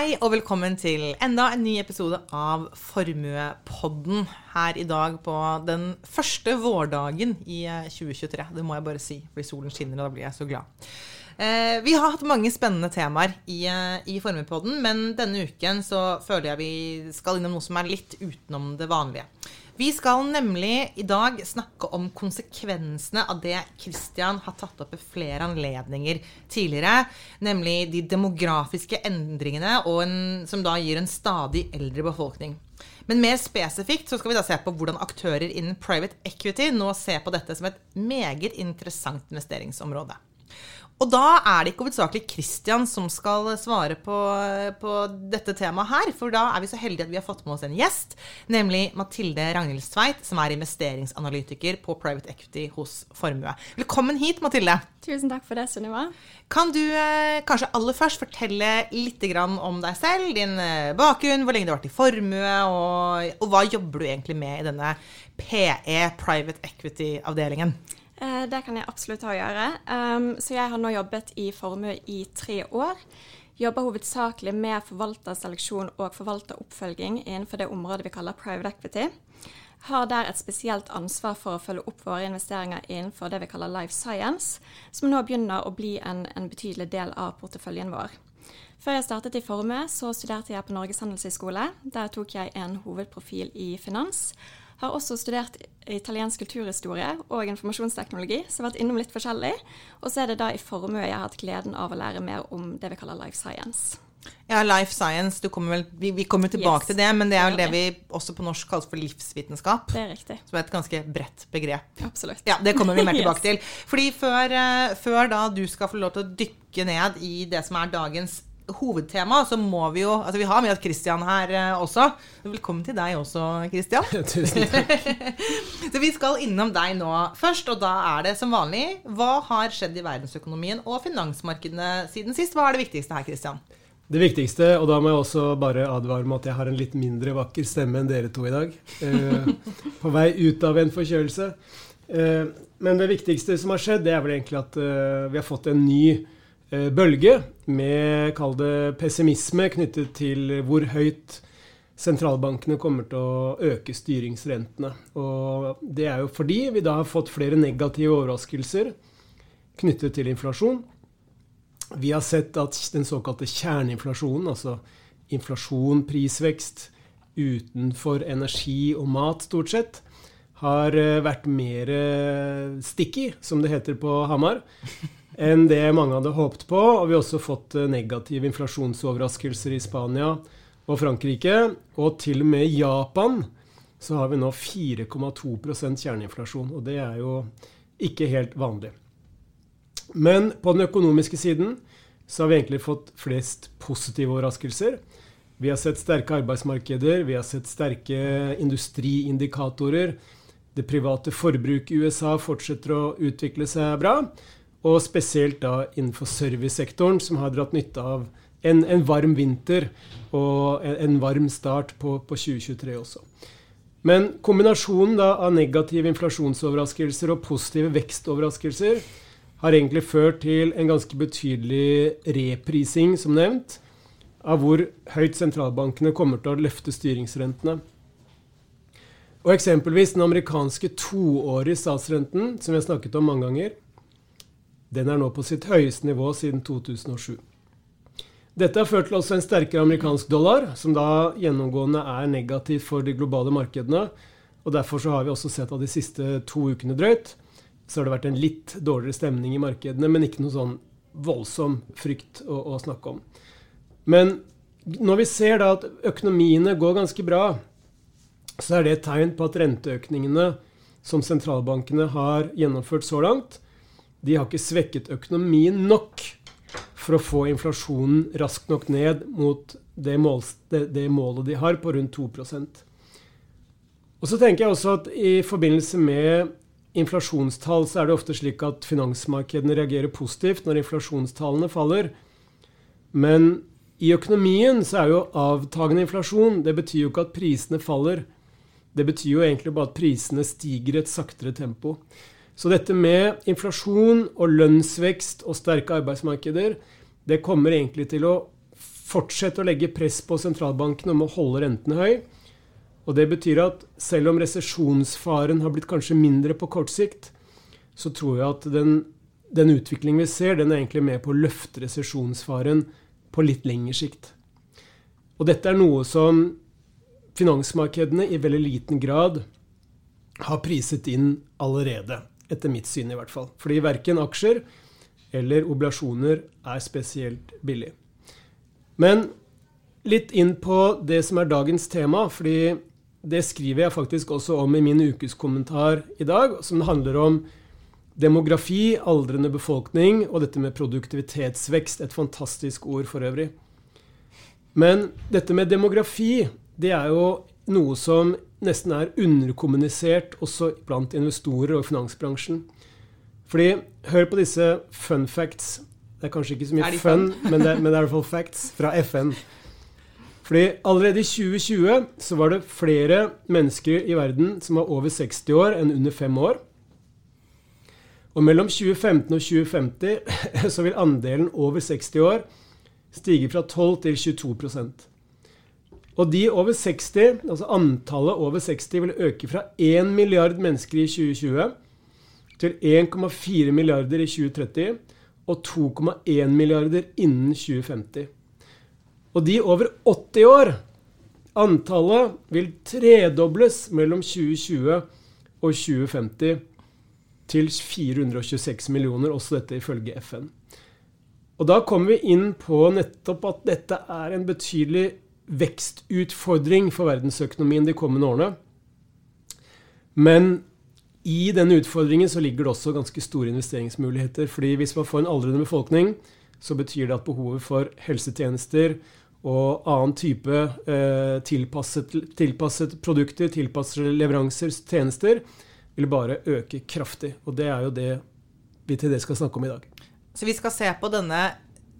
Hei og velkommen til enda en ny episode av Formuepodden. Her i dag på den første vårdagen i 2023. Det må jeg bare si, fordi solen skinner, og da blir jeg så glad. Eh, vi har hatt mange spennende temaer i, eh, i Formuepodden, men denne uken så føler jeg vi skal innom noe som er litt utenom det vanlige. Vi skal nemlig i dag snakke om konsekvensene av det Christian har tatt opp ved flere anledninger tidligere, nemlig de demografiske endringene en, som da gir en stadig eldre befolkning. Men mer spesifikt så skal vi da se på hvordan aktører innen private equity nå ser på dette som et meget interessant investeringsområde. Og da er det ikke hovedsakelig Christian som skal svare på, på, dette temaet her. For da er vi så heldige at vi har fått med oss en gjest, nemlig Mathilde Ragnhild Tveit, som er investeringsanalytiker på Private Equity hos Formue. Velkommen hit, Mathilde. Tusen takk for det, Sunniva. Kan du eh, kanskje aller først fortelle litt om deg selv, din eh, bakgrunn, hvor lenge du har vært i Formue, og, og hva jobber du egentlig med i denne PE, Private Equity-avdelingen? Eh, det kan jeg absolutt ha å gjøre. Um, så jeg har nå jobbet i formue i tre år. Jobber hovedsakelig med forvalterseleksjon og forvalteroppfølging innenfor det området vi kaller private equity. Har der et spesielt ansvar for å følge opp våre investeringer innenfor det vi kaller life science, som nå begynner å bli en, en betydelig del av porteføljen vår. Før jeg startet i Formue, så studerte jeg på Norges handelshøyskole. Der tok jeg en hovedprofil i finans har også studert italiensk kulturhistorie og informasjonsteknologi, så jeg har vært innom litt forskjellig. Og så er det da i formue jeg har hatt gleden av å lære mer om det vi kaller life science. Ja, life science, kommer vel, vi, vi, kommer tilbake yes, til det, men det er jo det vi også på norsk kaller for livsvitenskap. Det er riktig. Som er et ganske bredt begrep. Absolutt. Ja, Det kommer vi mer tilbake yes. til. Fordi før, uh, før da du skal få lov til å dykke ned i det som er dagens hovedtema, så må vi jo Altså, vi har med oss Christian her eh, også. Velkommen til deg også, Christian. Tusen takk. så vi skal innom deg nå først, og da er det som vanlig Hva har skjedd i verdensøkonomien og finansmarkedene siden sist? Hva er det viktigste her, Christian? Det viktigste, og da må jeg også bare advare med at jeg har en litt mindre vakker stemme enn dere to i dag. Eh, på vei ut av en forkjølelse. Eh, men det viktigste som har skjedd, det er vel egentlig at eh, vi har fått en ny bølge med, kall det, pessimisme knyttet til hvor høyt sentralbankene kommer til å øke styringsrentene. Og det er jo fordi vi da har fått flere negative overraskelser knyttet til inflasjon. Vi har sett at den såkalte kjerneinflasjonen, altså inflasjon, prisvekst utenfor energi og mat stort sett, har eh, vært mer sticky, som det heter på Hamar enn det mange hadde håpet på. Og vi har også fått eh, negative inflasjonsoverraskelser i Spania og Frankrike. Og til og med i Japan så har vi nå 4,2% kjerneinflasjon. Og det er jo ikke helt vanlig. Men på den økonomiske siden så har vi egentlig fått flest positive overraskelser. Vi har sett sterke arbeidsmarkeder, vi har sett sterke industriindikatorer. Det private forbruket i USA fortsetter å utvikle seg bra. Og spesielt da innenfor servicesektoren, som har dratt nytte av en, en varm vinter og en, en varm start på, på, 2023 også. Men kombinasjonen da av negative inflasjonsoverraskelser og positive vekstoverraskelser har egentlig ført til en ganske betydelig reprising, som nevnt, av hvor høyt sentralbankene kommer til å løfte styringsrentene. Og eksempelvis den amerikanske toårige statsrenten, som vi har snakket om mange ganger, den er nå på sitt høyeste nivå siden 2007. Dette har ført til også en sterkere amerikansk dollar, som da gjennomgående er negativt for de globale markedene. og Derfor så har vi også sett at de siste to ukene drøyt så har det vært en litt dårligere stemning i markedene, men ikke noe sånn voldsom frykt å, å snakke om. Men når vi ser da at økonomiene går ganske bra, så er det et tegn på at renteøkningene som sentralbankene har gjennomført så langt, de har ikke svekket økonomien nok for å få inflasjonen raskt nok ned mot det, mål, det, det målet de har på rundt 2% Og så tenker jeg også at i forbindelse med inflasjonstall så er det ofte slik at finansmarkedene reagerer positivt når inflasjonstallene faller. Men i økonomien så er jo avtagende inflasjon Det betyr jo ikke at prisene faller. Det betyr jo egentlig bare at prisene stiger i et saktere tempo. Så dette med inflasjon og lønnsvekst og sterke arbeidsmarkeder, det kommer egentlig til å fortsette å legge press på sentralbanken om å holde rentene høy. Og det betyr at selv om resesjonsfaren har blitt kanskje mindre på kort sikt, så tror jeg at den, den utviklingen vi ser, den er egentlig med på å løfte resesjonsfaren på litt lengre sikt. Og dette er noe som finansmarkedene i veldig liten grad har priset inn allerede. Etter mitt syn, i hvert fall. Fordi verken aksjer eller oblasjoner er spesielt billig. Men litt inn på det som er dagens tema, fordi det skriver jeg faktisk også om i min ukeskommentar i dag, som handler om demografi, aldrende befolkning og dette med produktivitetsvekst. Et fantastisk ord for øvrig. Men dette med demografi, det er jo noe som nesten er underkommunisert også blant investorer og finansbransjen. Fordi, hør på disse fun facts. Det er kanskje ikke så mye fun, men det, men det er i hvert fall facts fra FN. Fordi allerede i 2020 så var det flere mennesker i verden som var over 60 år enn under 5 år. Og mellom 2015 og 2050 så vil andelen over 60 år stige fra 12 til 22 og de over 60, altså antallet over 60, vil øke fra 1 milliard mennesker i 2020 til 1,4 milliarder i 2030 og 2,1 milliarder innen 2050. Og de over 80 år Antallet vil tredobles mellom 2020 og 2050 til 426 millioner, også dette ifølge FN. Og da kommer vi inn på nettopp at dette er en betydelig vekstutfordring for verdensøkonomien de kommende årene. Men i denne utfordringen så ligger det også ganske store investeringsmuligheter. fordi hvis man får en aldrende befolkning, så betyr det at behovet for helsetjenester og annen type eh, tilpasset, tilpasset, produkter, tilpassede leveranser, tjenester, vil bare øke kraftig. Og det er jo det vi til det skal snakke om i dag. Så vi skal se på denne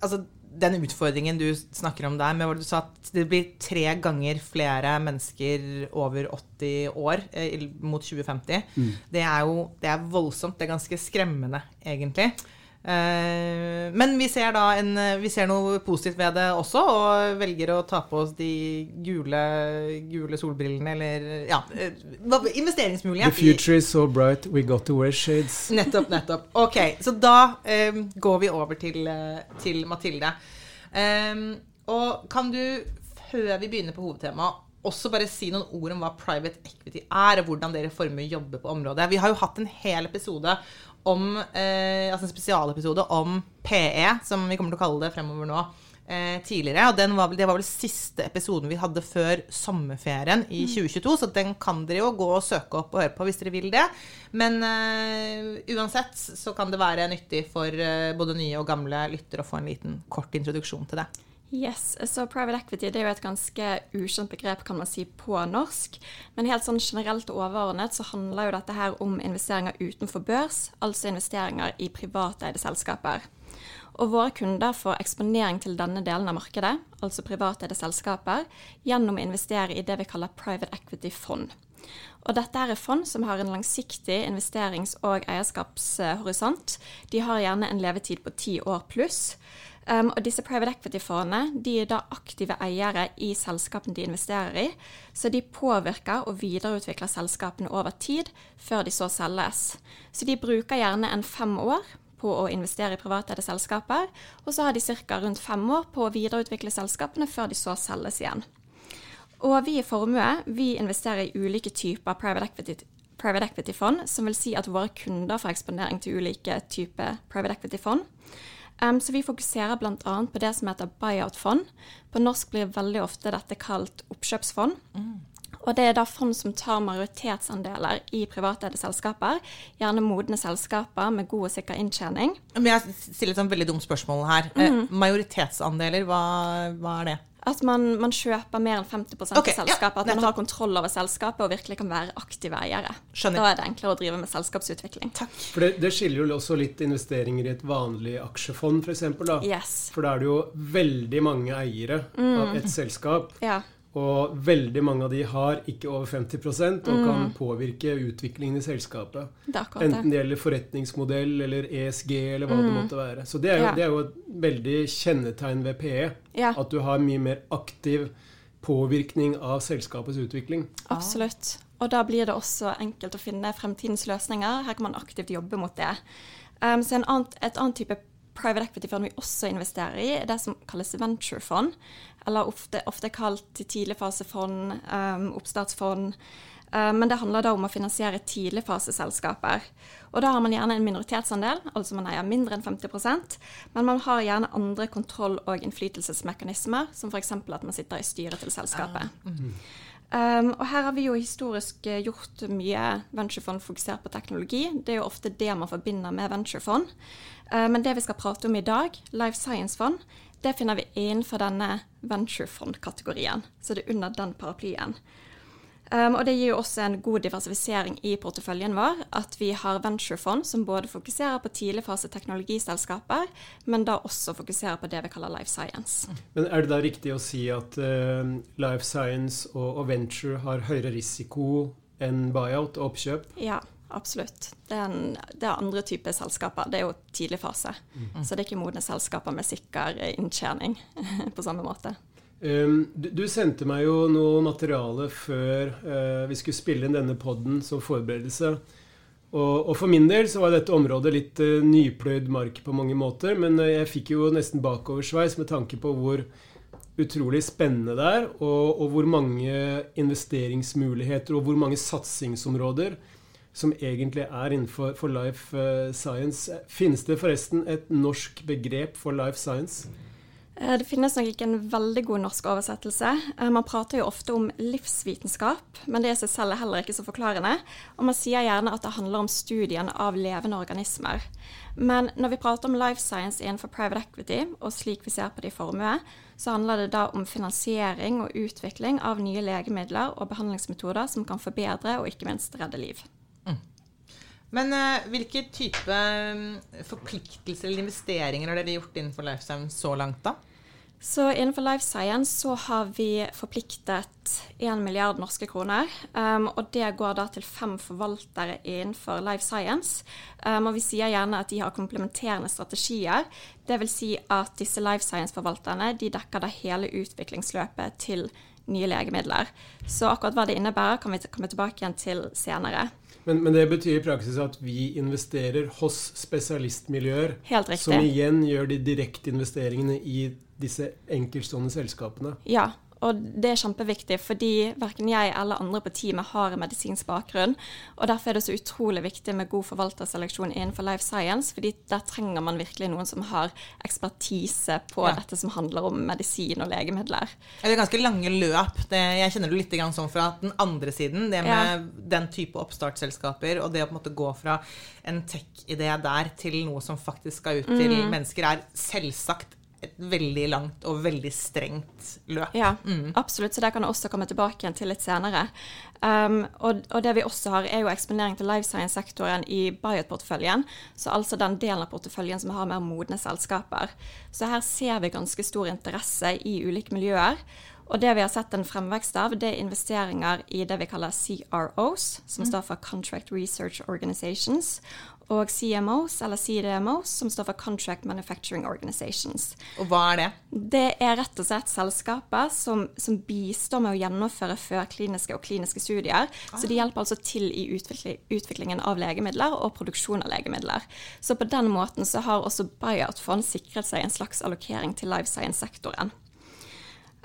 altså den utfordringen du snakker om der, med hvor du sa at det blir tre ganger flere mennesker over 80 år eh, mot 2050, mm. det er jo det er voldsomt. Det er ganske skremmende, egentlig. Eh, men vi ser da en, vi ser noe positivt ved det også, og velger å ta på oss de gule, gule solbrillene, eller ja, eh, investeringsmulighet. The future is so bright, we got to wear shades. Nettopp, nettopp. Ok, så da um, går vi over til, til Mathilde. Um, og kan du, før vi begynner på hovedtemaet, også bare si noen ord om hva private equity er, og hvordan dere former jobber på området. Vi har jo hatt en hel episode om eh, Altså en spesialepisode om PE, som vi kommer til å kalle det fremover nå. Eh, tidligere, og var, Det var vel siste episoden vi hadde før sommerferien i 2022, mm. så den kan dere jo gå og søke opp og høre på hvis dere vil det. Men eh, uansett så kan det være nyttig for uh, både nye og gamle lyttere å få en liten kort introduksjon til det. Yes, så Private equity det er jo et ganske ukjent begrep kan man si på norsk. Men helt sånn generelt og overordnet så handler jo dette her om investeringer utenfor børs, altså investeringer i privateide selskaper. Og våre kunder får eksponering til denne delen av markedet, altså privateide selskaper, gjennom å investere i det vi kaller private equity-fond. Og dette er fond som har en langsiktig investerings- og eierskapshorisont. De har gjerne en levetid på ti år pluss. Um, og disse private equity-fondene de er da aktive eiere i selskapene de investerer i, så de påvirker og videreutvikler selskapene over tid, før de så selges. Så de bruker gjerne en fem år på å investere i privateide selskaper, og så har de ca. rundt fem år på å videreutvikle selskapene før de så selges igjen. Og vi i Formue vi investerer i ulike typer private equity private equity-fond, som vil si at våre kunder får eksponering til ulike typer private equity-fond. Um, så vi fokuserer bl.a. på det som heter buyout-fond. På norsk blir veldig ofte dette kalt oppkjøpsfond. Mm. Og det er da fond som tar majoritetsandeler i privateide selskaper. Gjerne modne selskaper med god og sikker inntjening. Men jeg stiller et sånn veldig dumt spørsmål her. Mm. majoritetsandeler, hva, hva er det? At man, man, kjøper mer enn 50 okay, av selskapet. Ja, at man har kontroll over selskapet og virkelig kan være aktive eiere. Skjønner. Da er det enklere å drive med selskapsutvikling. Takk. For det, det skiller jo også litt investeringer i et vanlig aksjefond, f.eks. For, yes. for da er det jo veldig mange eiere mm. av et selskap. Ja. Og veldig mange av de har ikke over 50 og Mm. kan påvirke utviklingen i selskapet. Det. Enten det gjelder forretningsmodell eller ESG eller hva det måtte være. Så det er, jo, Mm. Ja. det er jo et veldig kjennetegn ved PE. Ja, At du har mye mer aktiv påvirkning av selskapets utvikling. absolutt. Og da blir det også enkelt å finne fremtidens løsninger. Her kan man aktivt jobbe mot det. Um, så en annen, et annet type private equity-fond vi også investerer i, er det som kalles venturefond. Eller ofte, ofte kalt tidligfasefond, um, oppstartsfond. Um, men det handler da om å finansiere tidligfaseselskaper. Og da har man gjerne en minoritetsandel, altså man eier mindre enn 50% men man har gjerne andre kontroll- og innflytelsesmekanismer, som f.eks. at man sitter i styret til selskapet. Um, og her har vi jo historisk eh, gjort mye venturefond fokusert på teknologi. Det er jo ofte det man forbinder med venturefond. Uh, men det vi skal prate om i dag, Life Science-fond, det finner vi innenfor denne venturefond-kategorien. Så det er under den paraplyen. Um, og det gir jo også en god diversifisering i porteføljen vår at vi har venturefond som både fokuserer på tidligfase teknologiselskaper, men da også fokuserer på det vi kaller life science. Men er det da riktig å si at uh, life science og, og venture har høyere risiko enn buyout og oppkjøp? Ja, absolutt. Det er, en, det er andre typer selskaper. Det er jo tidlig fase. Så det er ikke modne selskaper med sikker inntjening på samme måte. Um, du, du sendte meg jo noe materiale før uh, vi skulle spille inn denne podden som forberedelse. Og, og for min del så var dette området litt uh, nypløyd mark på mange måter, men uh, jeg fikk jo nesten bakoversveis med tanke på hvor utrolig spennende det er, og, og hvor mange investeringsmuligheter og hvor mange satsingsområder som egentlig er innenfor for life eh, science. Finnes det forresten et norsk begrep for life science? Eh, Det finnes nok ikke en veldig god norsk oversettelse. Eh, Man prater jo ofte om livsvitenskap, men det i seg selv er heller ikke så forklarende. Og man sier gjerne at det handler om studien av levende organismer. Men når vi prater om life science innenfor private equity, og slik vi ser på det i formue, så handler det da om finansiering og utvikling av nye legemidler og behandlingsmetoder som kan forbedre og ikke minst redde liv. Men uh, hvilke type mm, forpliktelser eller investeringer har dere gjort innenfor Life Science så langt, da? Så innenfor Life Science så har vi forpliktet 1 milliard norske kroner. Um, og det går da til fem forvaltere innenfor Life Science. Um, og vi sier gjerne at de har komplementerende strategier. Vil si at disse Life Science-forvalterne de dekker da hele utviklingsløpet til nye legemidler. Så akkurat hva det innebærer, kan vi komme tilbake igjen til senere. Men, men det betyr i praksis at vi investerer hos spesialistmiljøer, Helt riktig. som igjen gjør de direkte investeringene i disse enkeltstående selskapene. Ja, og det er kjempeviktig, fordi verken jeg eller andre på teamet har en medisinsk bakgrunn. Og derfor er det så utrolig viktig med god forvalterseleksjon innenfor life science, fordi der trenger man virkelig noen som har ekspertise på Ja. dette som handler om medisin og legemidler. Det er ganske lange løp. Det, jeg kjenner det litt grann sånn fra den andre siden. Det med den type oppstartsselskaper og det å på en måte gå fra en tech-idé der til noe som faktisk skal ut til mennesker, er selvsagt et veldig langt og veldig strengt løp. Ja, absolutt. Så det kan jeg også komme tilbake igjen til litt senere. Um, og, og det vi også har, er jo eksponering til life science-sektoren i Biot-porteføljen. Så altså den delen av porteføljen som har mer modne selskaper. Så her ser vi ganske stor interesse i ulike miljøer. Og det vi har sett en fremvekst av, det er investeringer i det vi kaller CROs, som står for Contract Research Organizations, og CMOs, eller CDMOs, som står for Contract Manufacturing Organizations. Og hva er det? Det er rett og slett selskaper som, som bistår med å gjennomføre førkliniske og kliniske studier. Så de hjelper altså til i utvikling, utviklingen av legemidler og produksjon av legemidler. Så på den måten så har også Bayard Fond sikret seg en slags allokering til life science-sektoren.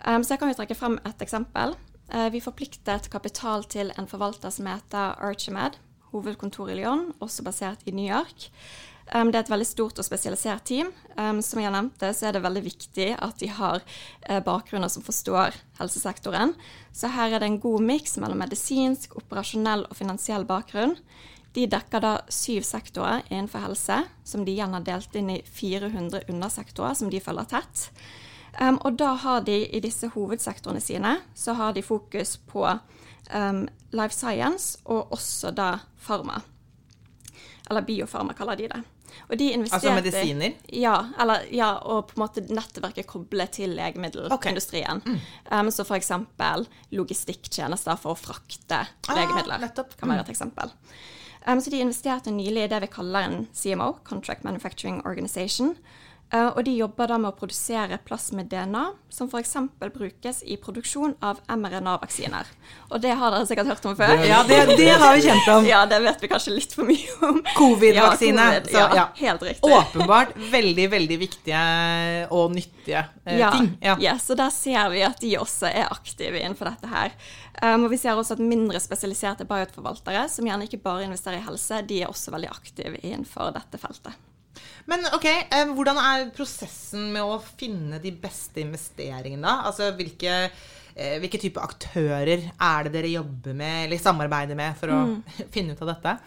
Um, så jeg kan jo trekke frem et eksempel. Uh, vi forpliktet kapital til en forvalter som heter Archimed, hovedkontor i Lyon, også basert i New York. Um, det er et veldig stort og spesialisert team. Um, som jeg nevnte, så er det veldig viktig at de har uh, bakgrunner som forstår helsesektoren. Så her er det en god miks mellom medisinsk, operasjonell og finansiell bakgrunn. De dekker da syv sektorer innenfor helse, som de igjen har delt inn i 400 undersektorer som de følger tett. Um, og da har de i disse hovedsektorene sine så har de fokus på um, life science og også da farma. Eller biofarma, kaller de det. Og de investerte Altså medisiner? Ja, eller, ja, og på en måte nettverket koblet til legemiddelindustrien. Mm. Um, så eksempel logistikktjenester for å frakte Ah, legemidler nettopp. kan være et eksempel. Um, så de investerte nylig i det vi kaller en CMO, Contract Manufacturing Organization. Uh, og de jobber da med å produsere plasmid DNA, som f.eks. brukes i produksjon av mRNA-vaksiner. Og det har dere sikkert hørt om før. Ja, det, det har vi kjent om. Ja, det vet vi kanskje litt for mye om. Covid-vaksine. Ja, COVID, ja, ja. helt riktig. Åpenbart veldig, veldig viktige og nyttige eh, ja, ting. Ja. ja, så der ser vi at de også er aktive innenfor dette her. Um, og vi ser også at mindre spesialiserte biotforvaltere, som gjerne ikke bare investerer i helse, de er også veldig aktive innenfor dette feltet. Men ok, eh, hvordan er prosessen med å finne de beste investeringene da? Altså hvilke, eh, hvilke type aktører er det dere jobber med eller samarbeider med for å finne ut av dette?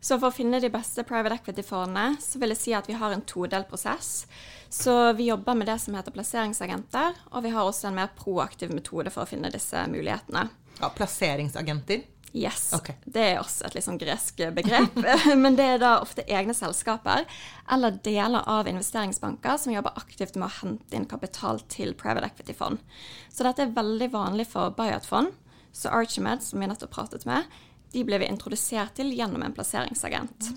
Så for å finne de beste private equity-fondene, så vil jeg si at vi har en todelt prosess. Så vi jobber med det som heter plasseringsagenter, og vi har også en mer proaktiv metode for å finne disse mulighetene. Ja, Plasseringsagenter? Yes. Okay. Det er også et litt sånn gresk begrep. Men det er da ofte egne selskaper eller deler av investeringsbanker som jobber aktivt med å hente inn kapital til private equity-fond. Så dette er veldig vanlig for Bayat-fond. Så Archimed, som vi nettopp pratet med, de ble vi introdusert til gjennom en plasseringsagent.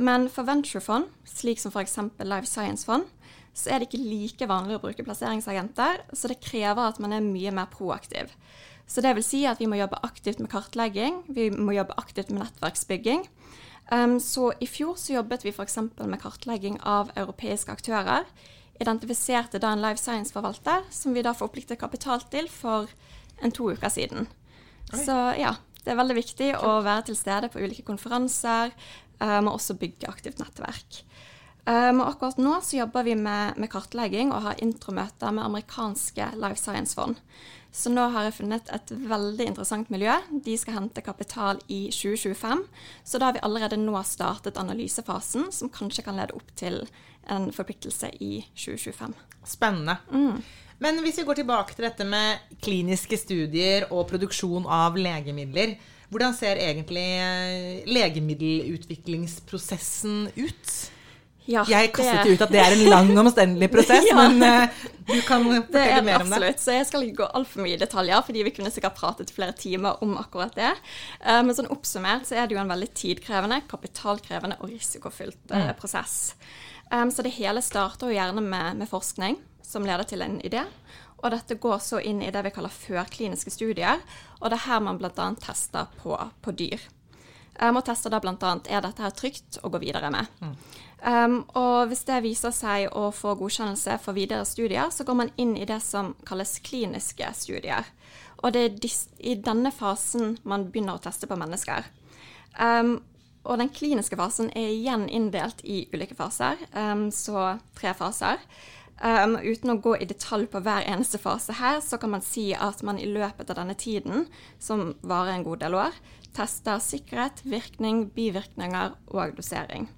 Men for venturefond, slik som f.eks. Life Science-fond, så er det ikke like vanlig å bruke plasseringsagenter, så det krever at man er mye mer proaktiv. Så det vil si at vi må jobbe aktivt med kartlegging, vi må jobbe aktivt med nettverksbygging. Um, så i fjor så jobbet vi f.eks. med kartlegging av europeiske aktører. Identifiserte da en life science-forvalter, som vi da forpliktet kapital til for en to uker siden. Så ja, det er veldig viktig å være til stede på ulike konferanser, um, og også bygge aktivt nettverk. Um, og akkurat nå så jobber vi med, med kartlegging og har intromøter med amerikanske life science-fond. Så nå har jeg funnet et veldig interessant miljø. De skal hente kapital i 2025. Så da har vi allerede nå startet analysefasen, som kanskje kan lede opp til en forpliktelse i 2025. Spennende. Men hvis vi går tilbake til dette med kliniske studier og produksjon av legemidler, hvordan ser egentlig eh, legemiddelutviklingsprosessen ut? Ja, Jeg kastet det- ut at det er en lang og omstendelig prosess, Ja. men uh, du kan fortelle mer om det. absolutt, så jeg skal ikke gå altfor mye i detaljer, fordi vi kunne sikkert pratet i flere timer om akkurat det. Uh, Men sånn oppsummert så er det jo en veldig tidkrevende, kapitalkrevende og risikofylt uh, prosess. Um, Så det hele starter jo gjerne med, med forskning, som leder til en idé. Og dette går så inn i det vi kaller førkliniske studier, og det er her man bl.a. tester på, på dyr. Um, og tester da bl.a. er dette her trygt å gå videre med. Um, og hvis det viser seg å få godkjennelse for videre studier, så går man inn i det som kalles kliniske studier. Og det er i denne fasen man begynner å teste på mennesker. Um, og den kliniske fasen er igjen inndelt i ulike faser, um, så tre faser. Um, uten å gå i detalj på hver eneste fase her, så kan man si at man i løpet av denne tiden, som varer en god del år, tester sikkerhet, virkning, bivirkninger og dosering.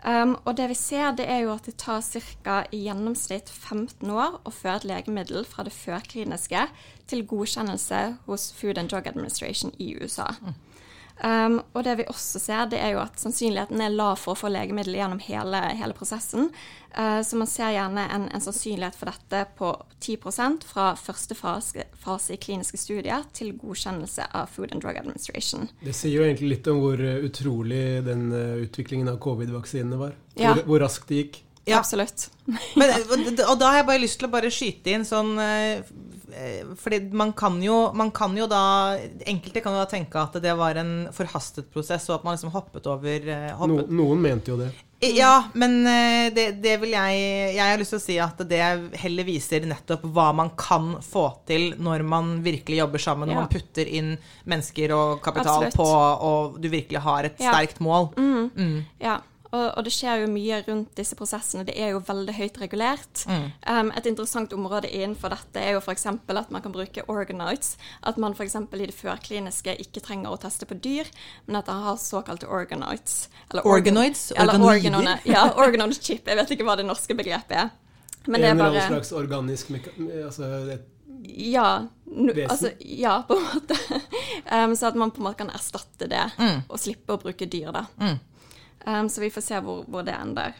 Um, og det vi ser, det er jo at det tar ca. i gjennomsnitt 15 år å føre et legemiddel fra det førkliniske til godkjennelse hos Food and Drug Administration i USA. Um, og det vi også ser, det er jo at sannsynligheten er lav for å få legemiddel gjennom hele, hele prosessen. Uh, så man ser gjerne en, en sannsynlighet for dette på 10% fra første fase, fase i kliniske studier til godkjennelse av Food and Drug Administration. Det sier jo egentlig litt om hvor eh, utrolig den eh, utviklingen av covid-vaksinene var. Ja. Hvor, hvor raskt det gikk. Ja. Absolutt. Men, og, da har jeg bare lyst til å bare skyte inn sånn eh, fordi man kan jo, man kan jo da Enkelte kan jo da tenke at det var en forhastet prosess, og at man liksom hoppet over hoppet. No, noen mente jo det. Ja, men eh, det, det vil jeg Jeg har lyst til å si at det heller viser nettopp hva man kan få til når man virkelig jobber sammen, når Ja. man putter inn mennesker og kapital Absolutt. på, og du virkelig har et Ja. sterkt mål. Ja, og, og det skjer jo mye rundt disse prosessene. Det er jo veldig høyt regulert. Um, et interessant område innenfor dette er jo f.eks. at man kan bruke organoids. At man f.eks. i det førkliniske ikke trenger å teste på dyr, men at man har såkalte organoids. Eller organ- Organoids? Eller Organoider? Ja, organoid chip. Jeg vet ikke hva det norske begrepet er. Men det en er eller annen slags organisk altså, et, Ja, no, Vesen. altså, ja, på en måte. Um, så at man på en måte kan erstatte det, og slippe å bruke dyr, da. Um, så vi får se hvor, hvor det ender.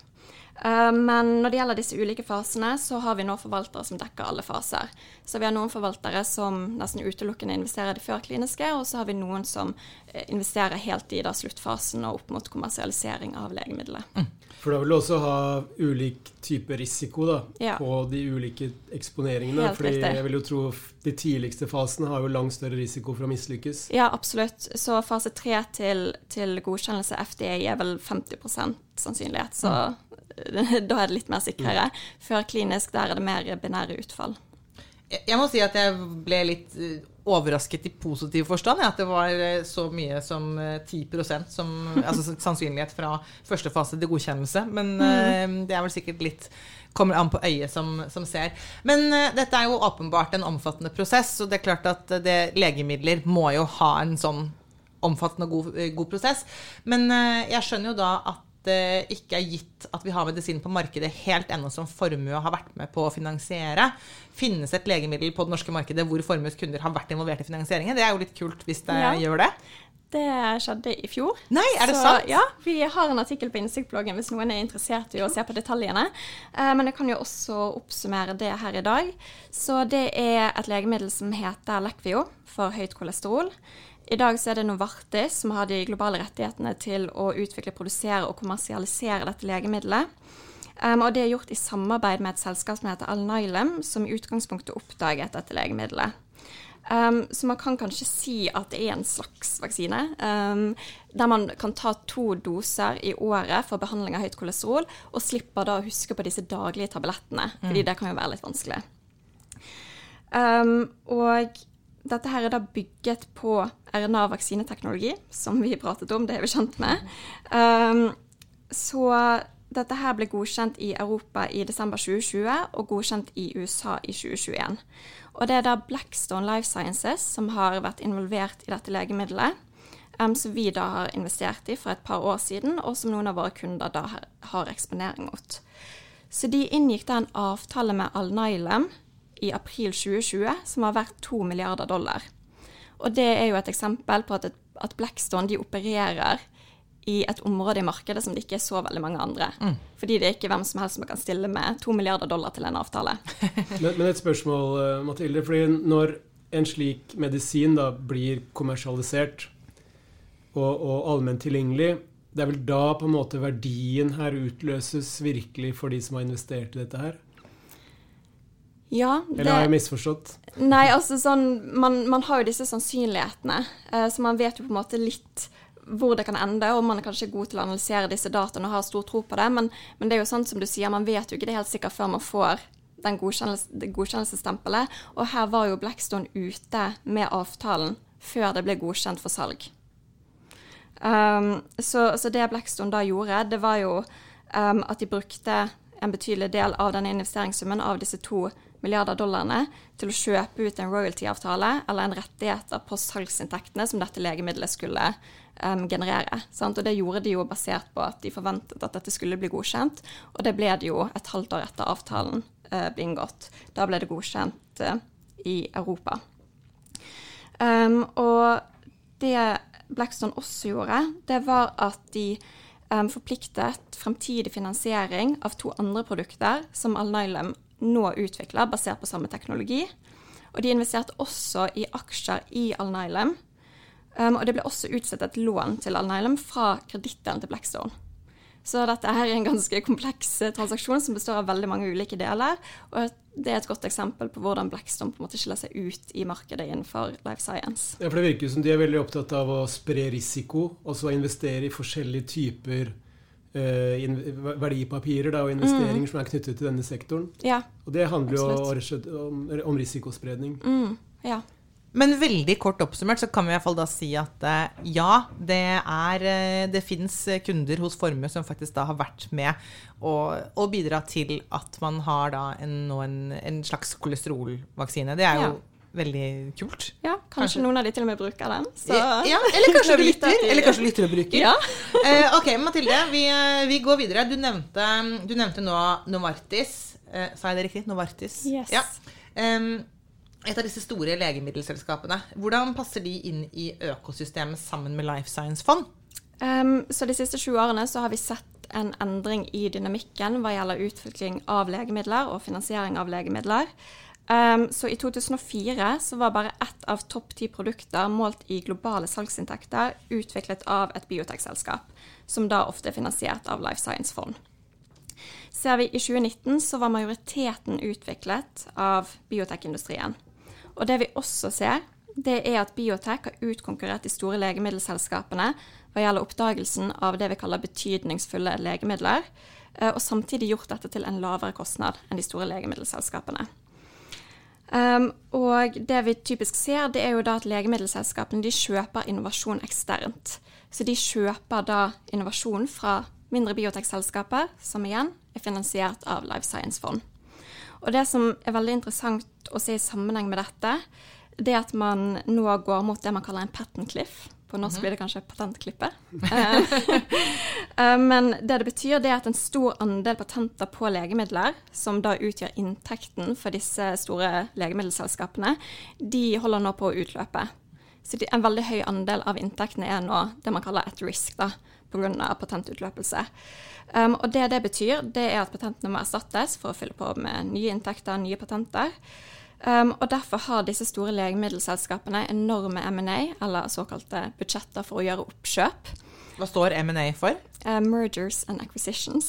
Uh, men når det gjelder disse ulike fasene, så har vi nå forvaltere som dekker alle faser. Så vi har noen forvaltere som nesten utelukkende investerer i det førkliniske, og så har vi noen som eh, investerer helt i da, sluttfasen og opp mot kommersialisering av legemiddelet. Mm. For da vil du også ha ulik type risiko da, ja. på de ulike eksponeringene. Helt fordi riktig. jeg vil jo tro de tidligste fasene har jo langt større risiko for å mislykkes. Ja, absolutt. Så fase tre til, til, godkjennelse FDA er vel 50% sannsynlighet. Så mm. da er det litt mer sikrere. Før klinisk, der er det mer binære utfall. Jeg må si at jeg ble litt eh, overrasket i positiv forstand. Ja, at det var eh, så mye som 10 eh, som altså sannsynlighet fra første fase til godkjennelse. Men mm. det er vel sikkert litt kommer an på øyet som, som ser. Men uh, dette er jo åpenbart en omfattende prosess, og det er klart at det, legemidler må jo ha en sånn omfattende og god, god prosess. Men uh, jeg skjønner jo da at det ikke er gitt at vi har medisin på markedet helt ennå som Formue har vært med på å finansiere. Finnes et legemiddel på det norske markedet hvor Formues kunder har vært involvert i finansieringen? Det er jo litt kult hvis det ja. gjør det. Det skjedde i fjor. Nei, er det så, sant? Ja, Vi har en artikkel på Innsiktbloggen hvis noen er interessert i å se på detaljene. Eh, men jeg kan jo også oppsummere det her i dag. Så det er et legemiddel som heter Lekvio for høyt kolesterol. I dag så er det Novartis som har de globale rettighetene til å utvikle, produsere og kommersialisere dette legemiddelet. Um, og det er gjort i samarbeid med et selskap som heter Alnylem, som i utgangspunktet oppdaget dette legemiddelet. Um, så man kan kanskje si at det er en slags vaksine. Um, der man kan ta to doser i året for behandling av høyt kolesterol, og slipper da å huske på disse daglige tablettene, fordi mm. det kan jo være litt vanskelig. Um, og dette her er da bygget på RNA-vaksineteknologi, som vi pratet om, det er vi kjent med. Um, så dette her ble godkjent i Europa i desember 2020 og godkjent i USA i 2021. Og det er da Blackstone Life Sciences som har vært involvert i dette legemiddelet. Um, som vi da har investert i for et par år siden, og som noen av våre kunder da har, har eksponering mot. Så de inngikk da en avtale med Alnylem i april 2020 som var verdt to milliarder dollar. Og det er jo et eksempel på at, at Blackstone de opererer i et område i markedet som det ikke er så veldig mange andre. Mm. Fordi det er ikke hvem som helst som kan stille med to milliarder dollar til en avtale. men, men, et spørsmål, eh, Mathilde. fordi når en slik medisin da blir kommersialisert og, og allment tilgjengelig, det er vel da på en måte verdien her utløses virkelig for de som har investert i dette her? Ja, det, Eller har jeg misforstått? Nei, altså sånn Man, man har jo disse sannsynlighetene, eh, så man vet jo på en måte litt hvor det kan ende, og man er kanskje god til å analysere disse dataene og har stor tro på det, men, men det er jo sånn som du sier, man vet jo ikke det helt sikkert før man får den godkjennelse, godkjennelsesstempelet. Og her var jo Blackstone ute med avtalen før det ble godkjent for salg. Um, så, så, det Blackstone da gjorde, det var jo um, at de brukte en betydelig del av denne investeringssummen av disse to milliarder dollarene til å kjøpe ut en royalty-avtale eller en rettigheter på salgsinntektene som dette legemiddelet skulle um, generere. Sant? Og det gjorde de jo basert på at de forventet at dette skulle bli godkjent, og det ble det jo et halvt år etter avtalen uh, ble inngått. Da ble det godkjent uh, i Europa. Um, og det Blackstone også gjorde, det var at de um, forpliktet fremtidig finansiering av to andre produkter som Alnylem nå utvikla basert på samme teknologi. Og de investerte også i aksjer i Alnylem. Um, og det ble også utstedt et lån til Alnylem fra kredittdelen til Blackstone. Så dette er en ganske kompleks eh, transaksjon som består av veldig mange ulike deler. Og det er et godt eksempel på hvordan Blackstone på en måte skiller seg ut i markedet innenfor life science. Ja, for Det virker som de er veldig opptatt av å spre risiko, altså investere i forskjellige typer Eh, verdipapirer da, og investeringer mm. som er knyttet til denne sektoren. Ja, og det handler jo om, om risikospredning. Mm, ja. Men veldig kort oppsummert så kan vi i hvert fall da si at eh, ja, det er eh, Det fins kunder hos Formue som faktisk da har vært med og, og bidra til at man har da en, en, en slags kolesterolvaksine. Det er jo ja veldig kult. Ja, kanskje, kanskje, noen av de til og med bruker den. Ja, eller kanskje du lytter, eller kanskje lytter og bruker. Ja. uh, ok, Mathilde, vi, eh, vi, går videre. Du nevnte, du nevnte nå Novartis. Uh, sa jeg det riktig? Novartis? Yes. Ja. Um, et av disse store legemiddelselskapene. Hvordan passer de inn i økosystemet sammen med Life Science-fond? Um, så de siste 20 årene så har vi sett en endring i dynamikken hva gjelder utvikling av legemidler og finansiering av legemidler. Um, så i 2004 så var bare ett av topp ti produkter målt i globale salgsinntekter utviklet av et biotekselskap, som da ofte er finansiert av Life Science-fond. Ser vi i 2019 så var majoriteten utviklet av biotekindustrien. Og det vi også ser, det er at biotek har utkonkurrert de store legemiddelselskapene hva gjelder oppdagelsen av det vi kaller betydningsfulle legemidler, eh, og samtidig gjort dette til en lavere kostnad enn de store legemiddelselskapene. Um, og det vi typisk ser, det er jo da at legemiddelselskapene de kjøper innovasjon eksternt. Så de kjøper da innovasjon fra mindre biotekselskaper, som igjen er finansiert av Life Science-fond. Og det som er veldig interessant å se i sammenheng med dette, det er at man nå går mot det man kaller en patent cliff. På norsk mhm. blir det kanskje patentklippet. Eh, men det det betyr, det er at en stor andel patenter på legemidler, som da utgjør inntekten for disse store legemiddelselskapene, de holder nå på å utløpe. Så en veldig høy andel av inntektene er nå det man kaller at risk, da, pga. patentutløpelse. Um, og det det betyr, det er at patentene må erstattes for å fylle på med nye inntekter, nye patenter. Um, og Derfor har disse store legemiddelselskapene enorme M&A, eller såkalte budsjetter for å gjøre oppkjøp. Hva står M&A for? Uh, mergers and acquisitions.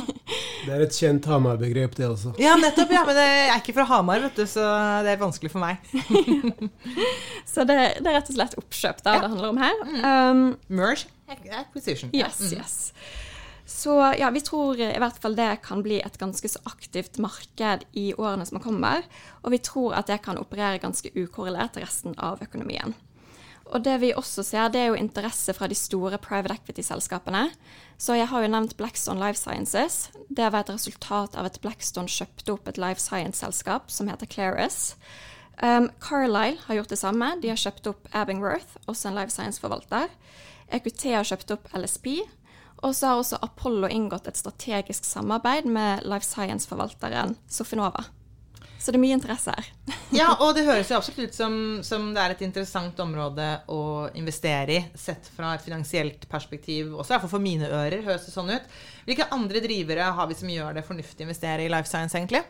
det er et kjent Hamar-begrep, det også. Ja, nettopp. ja, Men jeg er ikke fra Hamar, vet du, så det er vanskelig for meg. så det, det, er rett og slett oppkjøp da, ja. det handler om her. Um, Merge acquisition. Yes, mm. yes. Så ja, vi tror i hvert fall det kan bli et ganske så aktivt marked i årene som kommer. Og vi tror at det kan operere ganske ukorrelert til resten av økonomien. Og det vi også ser, det er jo interesse fra de store private equity-selskapene. Så jeg har jo nevnt Blackstone Life Sciences. Det var et resultat av at Blackstone kjøpte opp et life science-selskap som heter Claris. Um, Carlisle har gjort det samme. De har kjøpt opp Abingworth, også en life science-forvalter. EQT har kjøpt opp LSP. Og så har også Apollo inngått et strategisk samarbeid med Life Science-forvalteren Sofinova. Så det er mye interesse her. ja, og det høres jo absolutt ut som, som, det er et interessant område å investere i, sett fra et finansielt perspektiv også, iallfall for mine ører, høres det sånn ut. Hvilke andre drivere har vi som gjør det fornuftig å investere i life science, egentlig?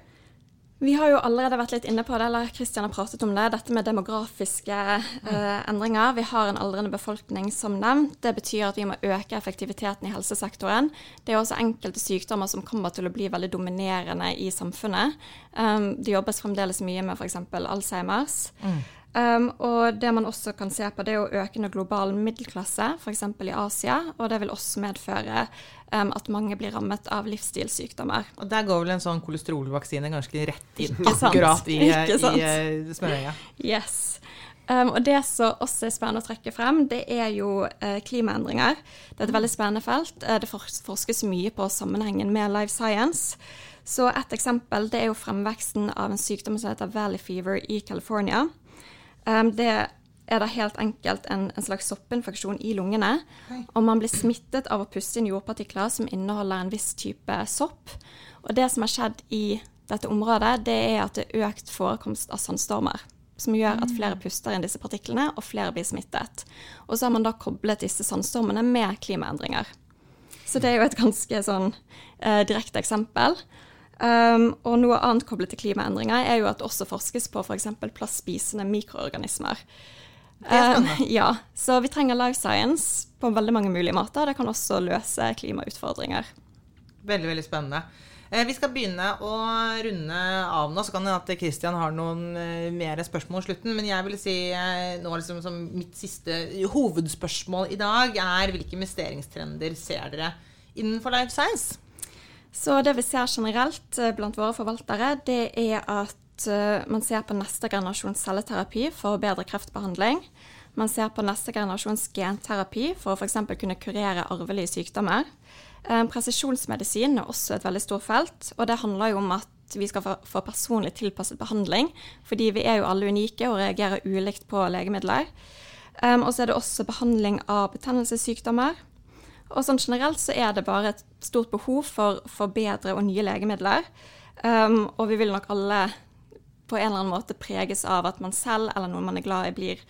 Vi har jo allerede vært litt inne på det, eller Kristian har pratet om det, dette med demografiske eh, endringer. Vi har en aldrende befolkning, som nevnt. Det betyr at vi må øke effektiviteten i helsesektoren. Det er også enkelte sykdommer som kommer til å bli veldig dominerende i samfunnet. Um, det jobbes fremdeles mye med f.eks. Alzheimers. Mm. Um, og det man også kan se på, det er jo økende global middelklasse, f.eks. i Asia. Og det vil også medføre um, at mange blir rammet av livsstilssykdommer. Og der går vel en sånn kolesterolvaksine ganske rett inn akkurat i, i, i eh, smørøyet. Yes. Um, og det som også er spennende å trekke frem, det er jo uh, klimaendringer. Det er et veldig spennende felt. Uh, det forskes mye på sammenhengen med life science. Så et eksempel det er jo fremveksten av en sykdom som heter valley fever i California. Um, det er da helt enkelt en, en slags soppinfeksjon i lungene. Og man blir smittet av å puste inn jordpartikler som inneholder en viss type sopp. Og det som har skjedd i dette området, det er at det er økt forekomst av sandstormer. Som gjør at flere puster inn disse partiklene, og flere blir smittet. Og så har man da koblet disse sandstormene med klimaendringer. Så det er jo et ganske sånn eh, direkte eksempel. Um, og noe annet koblet til klimaendringer er jo at det også forskes på f.eks. plastspisende mikroorganismer. Um, ja, så vi trenger life science på veldig mange mulige måter. Det kan også løse klimautfordringer. Veldig, veldig spennende. Eh, vi skal begynne å runde av nå. Så kan det at Kristian har noen eh, mer spørsmål i slutten. Men jeg vil si eh, nå liksom som mitt siste hovedspørsmål i dag er hvilke investeringstrender ser dere innenfor life science? Så det vi ser generelt eh, blant våre forvaltere, det er at eh, man ser på neste generasjons celleterapi for bedre kreftbehandling. Man ser på neste generasjons genterapi for å f.eks. kunne kurere arvelige sykdommer. Eh, presisjonsmedisin er også et veldig stort felt, og det handler jo om at vi skal få personlig tilpasset behandling, fordi vi er jo alle unike og reagerer ulikt på legemidler. Og så er det også behandling av betennelsessykdommer. Og sånn generelt så er det bare et stort behov for, for bedre og nye legemidler. Um, og vi vil nok alle på en eller annen måte preges av at man selv eller noen man er glad i, blir,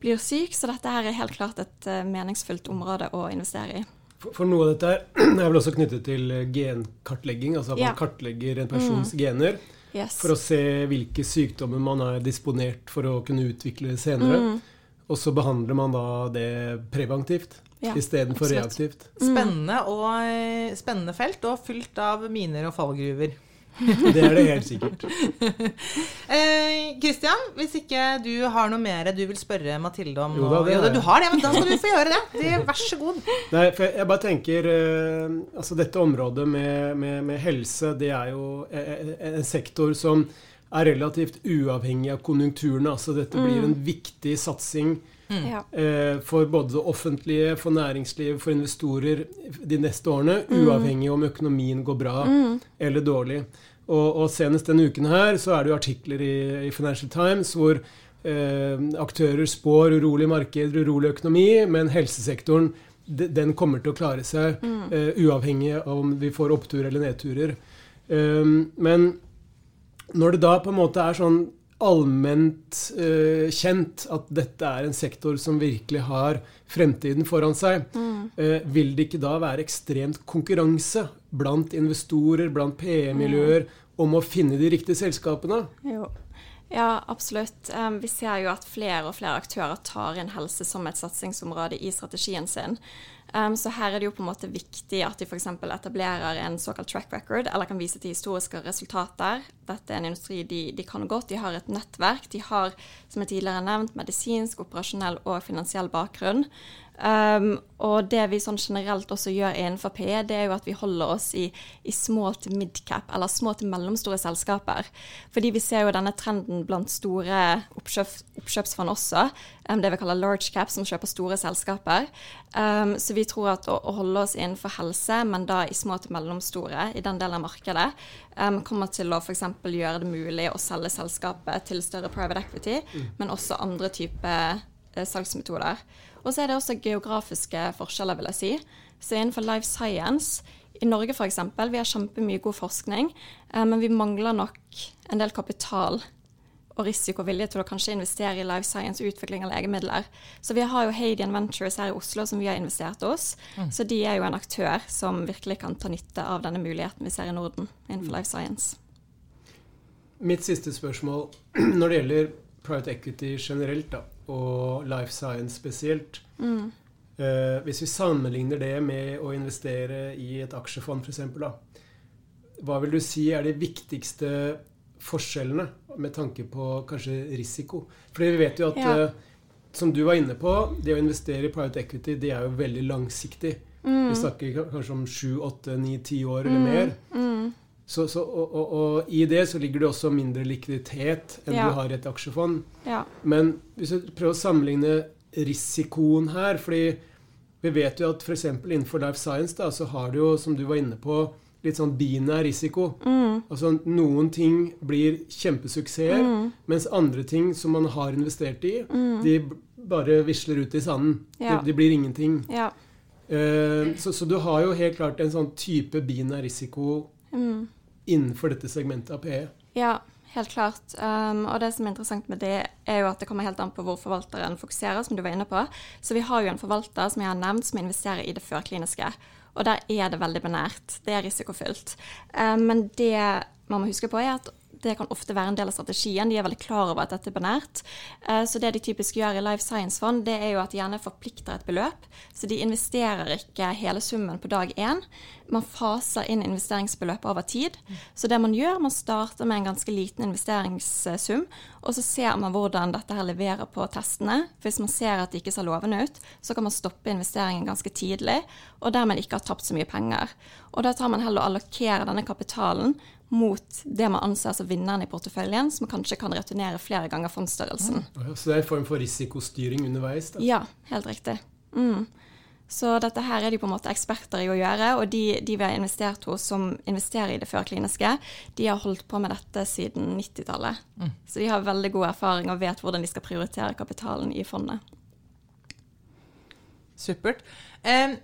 blir syk. Så dette her er helt klart et uh, meningsfullt område å investere i. For, for, noe av dette er vel også knyttet til genkartlegging, altså at ja. man kartlegger en persons mm. gener. Yes. For å se hvilke sykdommer man er disponert for å kunne utvikle senere. Mm. Og så behandler man da det preventivt ja, istedenfor reaktivt. Spennende, og, eh, spennende felt, og fylt av miner og fallgruver. Det er det helt sikkert. Kristian, eh, hvis ikke du har noe mer du vil spørre Mathilde om jo, da, det jo, du har det, men da skal du få gjøre det. det vær så god. Nei, for jeg, bare tenker eh, Altså, dette området med, med, med, helse, det er jo en, en sektor som er relativt uavhengig av konjunkturene. Altså dette blir mm. en viktig satsing Mm. Eh, for både det offentlige, for næringsliv, for investorer de neste årene. Mm. Uavhengig om økonomien går bra mm. eller dårlig. Og, og, senest denne uken her så er det jo artikler i, i Financial Times hvor eh, aktører spår urolig marked, urolig økonomi, men helsesektoren den kommer til å klare seg mm. uh, uavhengig av om vi får opptur eller nedturer. Um, men når det da på en måte er sånn allment uh, kjent at dette er en sektor som virkelig har fremtiden foran seg, mm. uh, vil det ikke da være ekstremt konkurranse blant investorer, blant PE-miljøer, mm. om å finne de riktige selskapene? Jo. Ja, absolutt. Um, vi ser jo at flere og flere aktører tar inn helse som et satsingsområde i strategien sin. Um, så her er det jo på en måte viktig at de f.eks. etablerer en såkalt track record, eller kan vise til historiske resultater. Dette er en industri de, de kan godt. De har et nettverk. De har, som jeg tidligere nevnt, medisinsk, operasjonell og finansiell bakgrunn. Um, og det vi sånn generelt også gjør innenfor PE, det er jo at vi holder oss i, i små til midcap, eller små til mellomstore selskaper. Fordi vi ser jo denne trenden blant store oppkjøp, oppkjøpsfond også, um, det vi kaller large cap, som kjøper store selskaper. Um, så vi tror at å, å, holde oss innenfor helse, men da i små til mellomstore, i den delen av markedet, kommer til å f.eks. gjøre det mulig å selge selskapet til større private equity, mm. men også andre typer eh, salgsmetoder. Og så er det også geografiske forskjeller, vil jeg si. Så innenfor life science i Norge f.eks. Vi har kjempemye god forskning, eh, men vi mangler nok en del kapital og risikovilje til å kanskje investere i life science og utvikling av legemidler. Så vi har jo Hadian Ventures her i Oslo som vi har investert hos. Mm. Så de er jo en aktør som virkelig kan ta nytte av denne muligheten vi ser i Norden innenfor life science. Mitt siste spørsmål når det gjelder private equity generelt, da og life science spesielt. Mm. Eh, hvis vi sammenligner det med å investere i et aksjefond, f.eks., hva vil du si er de viktigste forskjellene med tanke på kanskje risiko? Fordi vi vet jo at, ja. eh, som du var inne på, det å investere i private equity, det er jo veldig langsiktig. Mm. Vi snakker kanskje om sju, åtte, ni, ti år eller mm. mer. Så, så, og, og, og, i det så ligger det også mindre likviditet enn ja. du har i et aksjefond. Ja. Men hvis du prøver å sammenligne risikoen her fordi vi vet jo at f.eks. innenfor Life Science da, så har du jo, som du var inne på, litt sånn binær risiko. Mm. Altså noen ting blir kjempesuksesser, mm. mens andre ting som man har investert i, mm. de bare visler ut i sanden. Ja. De, de, blir ingenting. Ja. Uh, så, så, du har jo helt klart en sånn type binær risiko mm. innenfor dette segmentet av PE. Ja, helt klart. Um, og det som er interessant med det, er jo at det kommer helt an på hvor forvalteren fokuserer, som du var inne på. Så vi har jo en forvalter som jeg har nevnt, som investerer i det førkliniske. Og der er det veldig benært. Det er risikofylt. Um, men det man må huske på, er at det kan ofte være en del av strategien. De er veldig klar over at dette er benært. Eh, så det de typisk gjør i Life Science-fond, det er jo at de gjerne forplikter et beløp. Så de investerer ikke hele summen på dag én. Man faser inn investeringsbeløpet over tid. Så det man gjør, man starter med en ganske liten investeringssum, og så ser man hvordan dette her leverer på testene. Hvis man ser at det ikke ser lovende ut, så kan man stoppe investeringen ganske tidlig, og dermed ikke ha tapt så mye penger. Og da tar man heller å allokere denne kapitalen mot det man anser som vinneren i porteføljen, som kanskje kan returnere flere ganger fondsstørrelsen. Ja, Så det er en form for risikostyring underveis? Da. Ja, helt riktig. Mm. Så dette her er de på en måte eksperter i å gjøre, og de, de vi har investert hos som investerer i det førkliniske, de har holdt på med dette siden 90-tallet. Mm. Så de har veldig god erfaring og vet hvordan de skal prioritere kapitalen i fondet. Supert.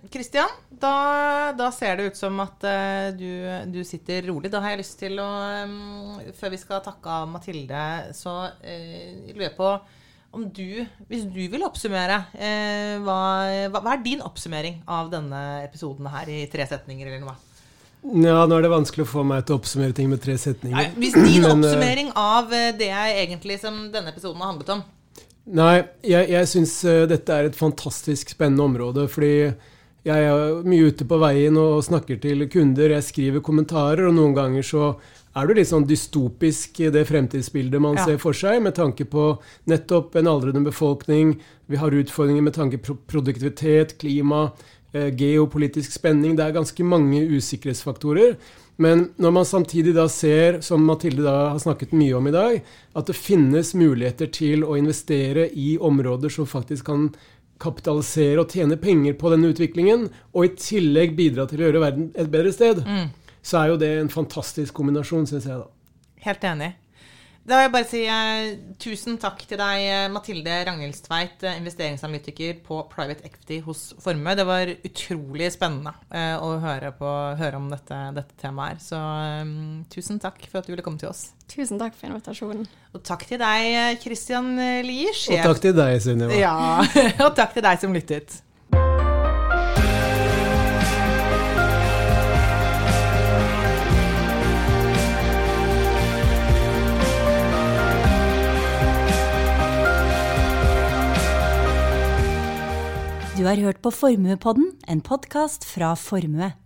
Kristian, eh, da, da, ser det ut som at eh, du, du, sitter rolig. Da har jeg lyst til å um, Før vi skal takke av Mathilde, så eh, lurer jeg på du, hvis du vil oppsummere, eh, hva, hva, er din oppsummering av denne episoden her i tre setninger, eller noe? Ja, nå er det vanskelig å få meg til å oppsummere ting med tre setninger. Nei, hvis din Men, oppsummering av det er egentlig som denne episoden har handlet om, Nei, jeg, jeg syns uh, dette er et fantastisk spennende område. Fordi jeg er mye ute på veien og snakker til kunder, jeg skriver kommentarer, og noen ganger så er det litt sånn dystopisk det fremtidsbildet man ja. ser for seg, med tanke på nettopp en aldrende befolkning. Vi har utfordringer med tanke på produktivitet, klima, eh, geopolitisk spenning. Det er ganske mange usikkerhetsfaktorer. Men når man samtidig da ser, som Mathilde da har snakket mye om i dag, at det finnes muligheter til å investere i områder som faktisk kan kapitalisere og tjene penger på denne utviklingen, og i tillegg bidra til å gjøre verden et bedre sted, mm. Så er jo det en fantastisk kombinasjon, syns jeg da. Helt enig. Da vil jeg bare si eh, tusen takk til deg, eh, Mathilde Ragnhildstveit, eh, investeringsanalytiker på Private Equity hos Formue. Det var utrolig spennende eh, å høre, på, høre om dette, dette, temaet her. Så eh, tusen takk for at du ville komme til oss. Tusen takk for invitasjonen. Og takk til deg, Christian Lier. Og takk til deg, Sunniva. Ja, og takk til deg som lyttet. Du har hørt på Formuepodden, en podkast fra Formue.